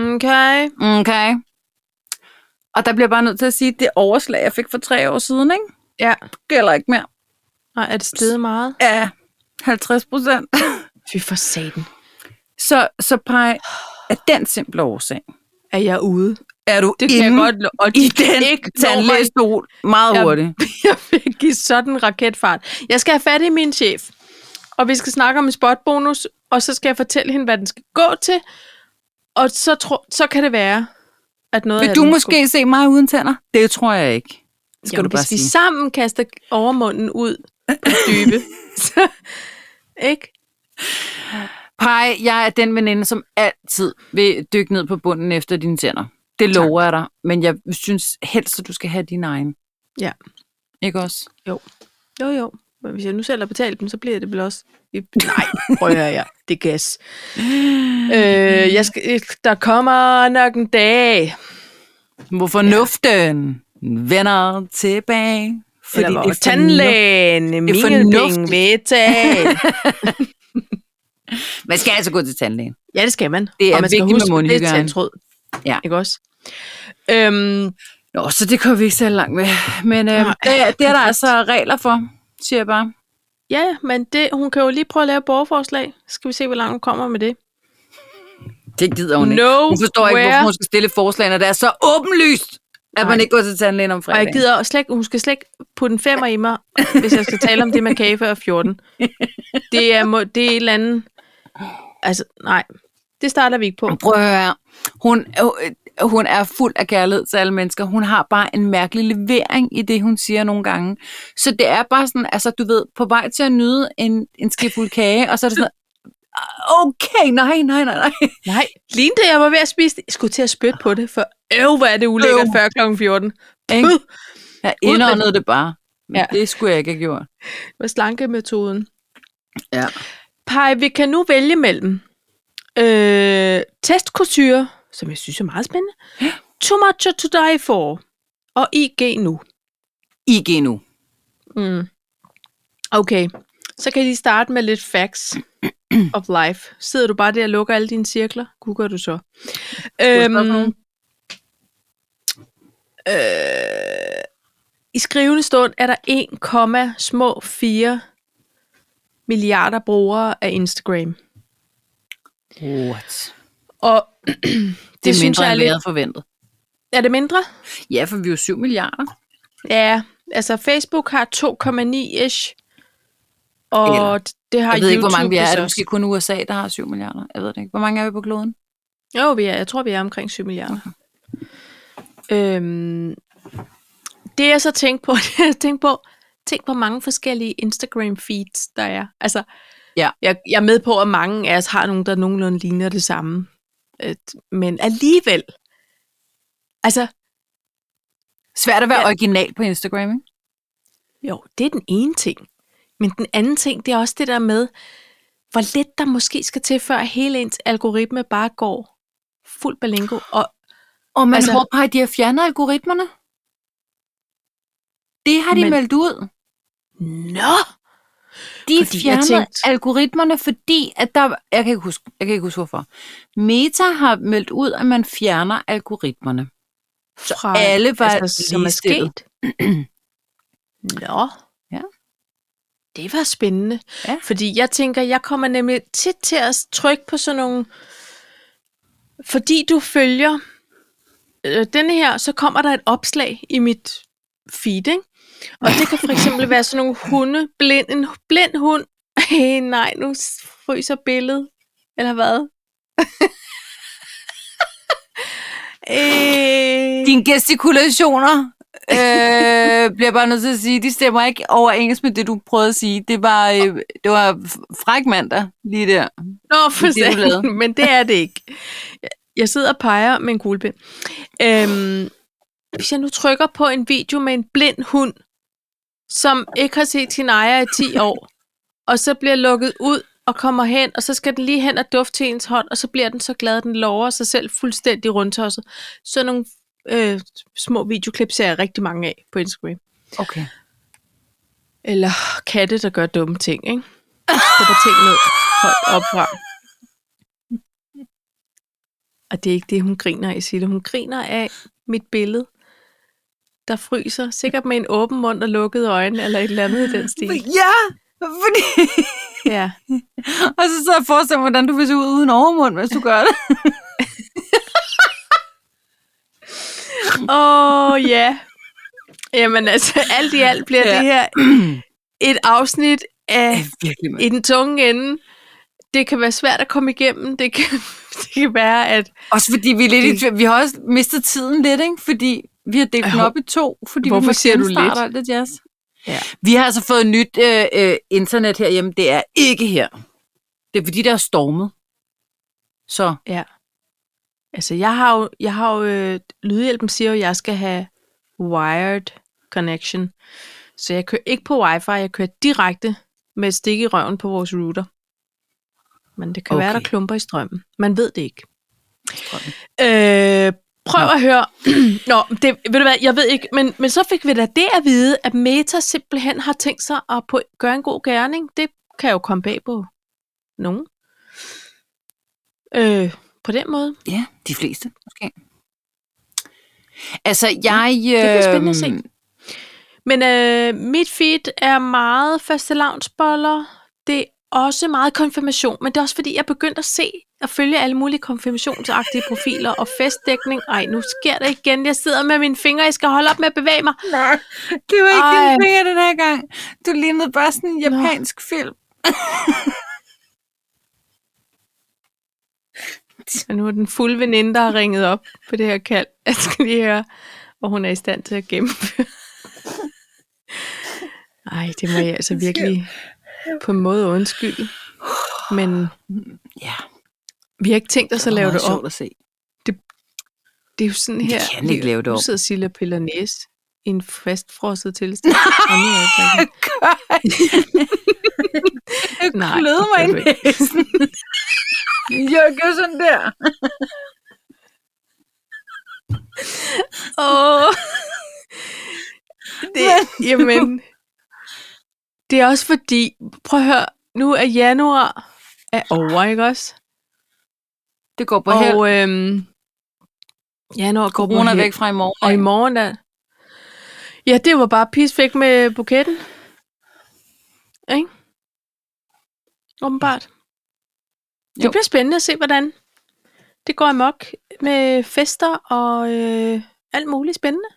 Okay. Okay. Og der bliver jeg bare nødt til at sige, at det overslag, jeg fik for tre år siden, ikke? Ja. gælder ikke mere. Nej, er det steget meget? Ja, 50 procent. Fy for satan. Så, så pej, af den simple årsag, Er jeg ude? er du Det kan jeg godt lo- og i den ikke tandlægestol meget hurtigt. Jeg vil give sådan en raketfart. Jeg skal have fat i min chef, og vi skal snakke om en spotbonus, og så skal jeg fortælle hende, hvad den skal gå til, og så, tro, så kan det være, at noget Vil du måske se mig uden tænder? Det tror jeg ikke. Skal Jamen, du bare hvis vi sige. sammen kaster overmunden ud på dybe, så, ikke? Pej, jeg er den veninde, som altid vil dykke ned på bunden efter dine tænder. Det Tak. lover jeg dig. Men jeg synes helst, at du skal have din egen. Ja. Ikke også? Jo, jo. Men hvis jeg nu selv har betalt dem, så bliver det vel også... Nej, prøv at høre, ja. Det er gas. Øh, jeg skal, der kommer nok en dag, Hvor fornuften vender tilbage. Fordi Eller hvor det er tandlægen Mingelbing vil tage. Man skal altså gå til tandlægen. ja, det skal man. Det er og man skal vigtigt med huske, det er tandtråd. Ja. Ikke også? Øhm, Nå, så det kommer vi ikke så langt med. Men øh, det, det er der altså regler for, siger jeg bare. ja, men det, hun kan jo lige prøve at lave borgerforslag. Skal vi se, hvor langt hun kommer med det. Det gider hun ikke. No Hun forstår ikke, where. hvorfor hun skal stille forslag, når det er så åbenlyst, at Nej. man ikke går til tandlægen om Og jeg fredagen. gider slet, ikke- hun skal slet ikke putte en femmer i mig, hvis jeg skal tale om det med kage før 14. Det er, må, det er et eller andet... Altså, nej. Det starter vi ikke på. Prøv at høre. Hun, øh, hun er fuld af kærlighed til alle mennesker. Hun har bare en mærkelig levering i det, hun siger nogle gange. Så det er bare sådan, altså du ved, på vej til at nyde en, en skefuld kage, og så er det sådan, okay, nej, nej, nej, nej. Nej, lige da jeg var ved at spise det, jeg skulle til at spytte på det, for øv, hvor er det ulækkert Øv. før kl. 14. Ikke? Puh, Jeg indåndede det bare. Men ja. det skulle jeg ikke have gjort. Det var slankemetoden. Ja. Pej, vi kan nu vælge mellem øh, testkultur, som jeg synes er meget spændende, Too Much to Die For, og IG nu. IG nu. Mm. Okay, så kan I starte med lidt facts of life. Sidder du bare der og lukker alle dine cirkler? Gør du så? nogen? øh, I skrivende stund er der 1,4 milliarder brugere af Instagram. What? Og det, Det er mindre, jeg end vi havde forventet. Er det mindre? Ja, for vi er jo 7 milliarder. Ja, altså Facebook har 2,9-ish. Og Eller, det har Jeg ved ikke, hvor mange vi er. Er det måske kun USA, der har 7 milliarder? Jeg ved det ikke. Hvor mange er vi på kloden? Jo, vi er, jeg tror, vi er omkring 7 milliarder. Øhm, det jeg så tænkte på, det jeg tænkte på, tænk på mange forskellige Instagram feeds, der er. Altså, Ja. Jeg, jeg er med på, at mange af os har nogen, der nogenlunde ligner det samme. Et, men alligevel, altså, Svært at være Ja. original på Instagram, ikke? jo, det er den ene ting. Men den anden ting, det er også det der med, hvor lidt der måske skal til, før hele ens algoritme bare går fuld balingo. Og Og man Altså- håber, at de har fjernet algoritmerne. Det har de Men- Men... meldt ud. nå, De Fordi fjerner tænkte- algoritmerne, fordi at der... Jeg kan, ikke huske, jeg kan ikke huske, hvorfor. Meta har meldt ud, at man fjerner algoritmerne. fra, alle var altså, som er sket. Nå. Ja. Det var spændende. Ja. Fordi jeg tænker, jeg kommer nemlig tit til at trykke på sådan nogle... Fordi du følger øh, denne her, så kommer der et opslag i mit feed, ikke? Og det kan for eksempel være sådan nogle hunde, blind, en blind hund. Hey, nej, nu fryser billedet. Eller hvad? øh, Dine gestikulationer, øh, bliver bare nødt til at sige, de stemmer ikke overens med det, du prøvede at sige. Det var, øh, det var fræk mandag lige der. Nå, for det, men det er det ikke. Jeg- Jeg sidder og peger med en kuglepind. Øhm, hvis jeg nu trykker på en video med en blind hund, som ikke har set sin ejer i 10 år, og så bliver lukket ud og kommer hen, og så skal den lige hen og dufte til ens hånd, og så bliver den så glad, at den lover sig selv fuldstændig rundtosset. Så nogle øh, små videoklip ser jeg rigtig mange af på Instagram. Okay. Eller katte, der gør dumme ting, ikke? Skubber ting ned højt op fra. Og det er ikke det, hun griner af, Sille. Hun griner af mit billede, der fryser. Sikkert med en åben mund og lukkede øjne, eller et eller andet i den stil. Ja, fordi... Ja. og så sidder jeg og forestiller mig, hvordan du vil se ud uden overmund, hvis du gør det. Åh, oh, ja. Jamen altså, alt i alt bliver ja. Ja. det her et afsnit af virkelig, i den tunge ende. Det kan være svært at komme igennem. Det kan, det kan være, at Også fordi vi er lidt i tvivl. Vi har også mistet tiden lidt, ikke? Fordi vi har delt den op i to, fordi Hvorfor vi siger du lidt? alt det jazz. Ja. Vi har altså fået nyt øh, øh, internet herhjemme. Det er ikke her. Det er fordi, der er stormet. Så Ja. Altså, jeg har jo, jeg har jo øh, Lydhjælpen siger jo, at jeg skal have wired connection. Så jeg kører ikke på wifi, jeg kører direkte med et stik i røven på vores router. Men det kan okay. være, der klumper i strømmen. Man ved det ikke. Strømmen. Øh, prøv Nå. at høre. Nå, det, ved du hvad, jeg ved ikke, men, men så fik vi da det at vide, at Meta simpelthen har tænkt sig at på, gøre en god gerning. Det kan jo komme bag på nogen. Øh, på den måde. ja, de fleste måske. Altså, jeg... Øh, det bliver spændende at se. Men øh, mit feed er meget fastelavnsboller. Det er også meget konfirmation, men det er også fordi, jeg er begyndt at se og følge alle mulige konfirmationsagtige profiler og festdækning. Ej, nu sker det igen. Jeg sidder med mine fingre, jeg skal holde op med at bevæge mig. Nej, det var ikke Ej. dine fingre den her gang. Du lignede bare sådan en japansk film. Og nu er den fulde veninde, der har ringet op på det her kald. Jeg skal lige høre, hvor hun er i stand til at gennemføre. Ej, det må jeg altså virkelig på en måde undskylde. Men Ja, vi har ikke tænkt os at lave det om. at se. Det er jo sådan Vi her. kan ikke lave det om. Nu sidder Silla piller næse i en fastfrosset tilstand. Nu er jeg Nej, det mig i gør næsen. Jeg gør sådan der. Åh. Det, jamen, det er også fordi, prøv at høre, nu er januar er over, ikke også? Det går på held. Og øhm, januar går på Corona er væk fra i morgen. Og i morgen der... Ja, det var bare pisfæk med buketten. Ikke? Åbenbart. Det Jo. bliver spændende at se, hvordan det går amok med fester og øh, alt muligt spændende.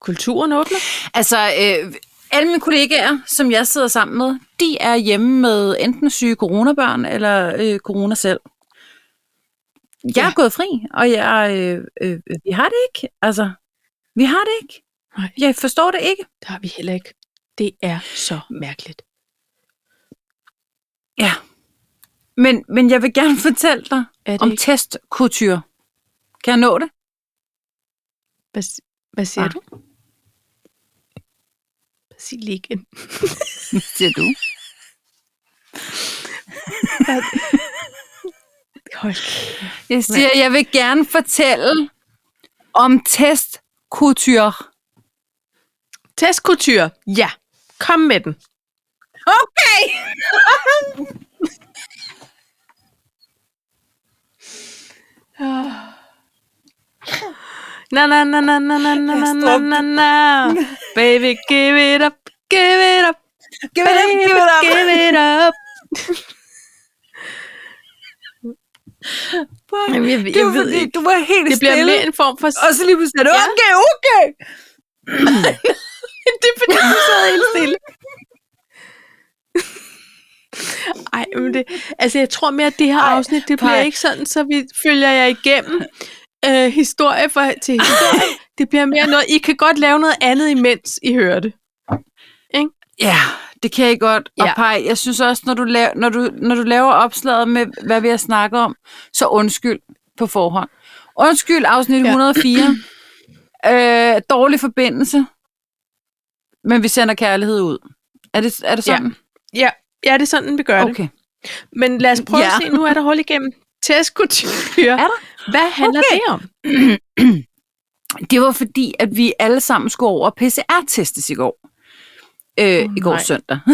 Kulturen åbner. Altså, øh, alle mine kollegaer, som jeg sidder sammen med, de er hjemme med enten syge coronabørn eller øh, corona selv. Jeg er Ja. gået fri, og jeg, øh, øh, vi har det ikke. Altså, vi har det ikke. Nej. Jeg forstår det ikke. Det har vi heller ikke. Det er så mærkeligt. Ja. Men, men jeg vil gerne fortælle dig Er om ikke? testkultur. Kan jeg nå det? Hvad, hvad siger Ah. du? Hvad siger du? Hold. Jeg siger, jeg vil gerne fortælle om testkultur. Testkultur. Ja, kom med den. Okay! Na na na na na na na na na na na. Baby, give it up, give it up, Give it up, give it up. give it up. Jamen, jeg, jeg, det var ved fordi, du var helt Det bliver stille. en form for... Og så lige pludselig, Ja. okay, okay. det er fordi, du sad helt stille. Ej, men det, altså jeg tror mere, at det her Ej, afsnit, det bliver ikke sådan, så vi følger jer igennem øh, historie for, til historie. Det bliver mere noget, I kan godt lave noget andet, imens I hører det. Ja, det kan jeg godt. Og Ja. Paj, jeg synes også, når du, laver, når, du, når du laver opslaget med, hvad vi har snakket om, så undskyld på forhånd. Undskyld, afsnit Ja. 104. øh, dårlig forbindelse, men vi sender kærlighed ud. Er det, er det sådan? Ja, ja det er sådan, vi gør det. Okay. Men lad os prøve Ja. at se, nu er der hul igennem. Testkultur. Er der? Hvad handler Okay. det om? Det var fordi, at vi alle sammen skulle over PCR-testes i går. Øh, Åh, I går nej. søndag.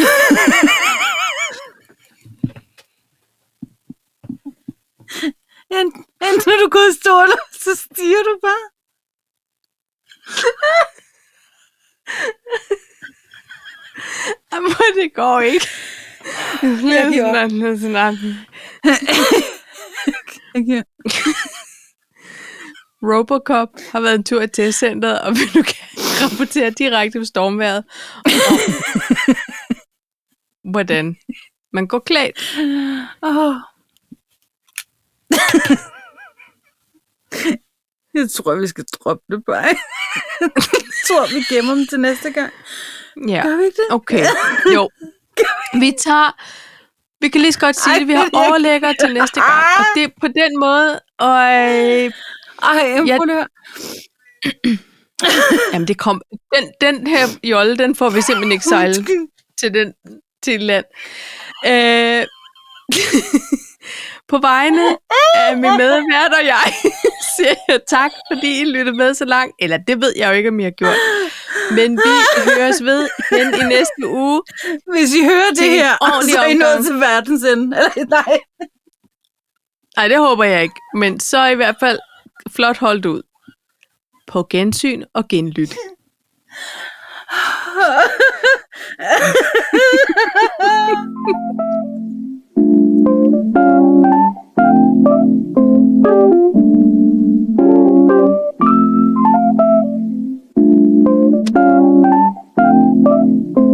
Enten, er du gået i stålet, så stiger du bare. Jamen, det går ikke. Jeg giver op. Okay. Robocop har været en tur i testcenteret, og vil nu gerne rapportere direkte på stormværet. Hvordan man går klædt. Oh. Jeg tror, vi skal droppe det bare. Jeg tror, vi gemmer dem til næste gang. Ja, Gør vi ikke det? okay. Jo. Vi tager... Vi kan lige så godt sige Ej, det. Vi har er overlægger til næste gang. Og det er på den måde... Og, øh, Ej, jeg prøv lige jamen, det kom... Den, den her jolle, den får vi simpelthen ikke sejlet til, den, til land. Øh, på vegne af min medvært og jeg siger jeg tak, fordi I lyttede med så langt. Eller det ved jeg jo ikke, om I har gjort. Men vi høres ved igen i næste uge. Hvis I hører det her, så er I nået til verdens ende. Eller, nej. Nej, det håber jeg ikke. Men så i hvert fald flot holdt ud. På gensyn og genlyt. Thank you.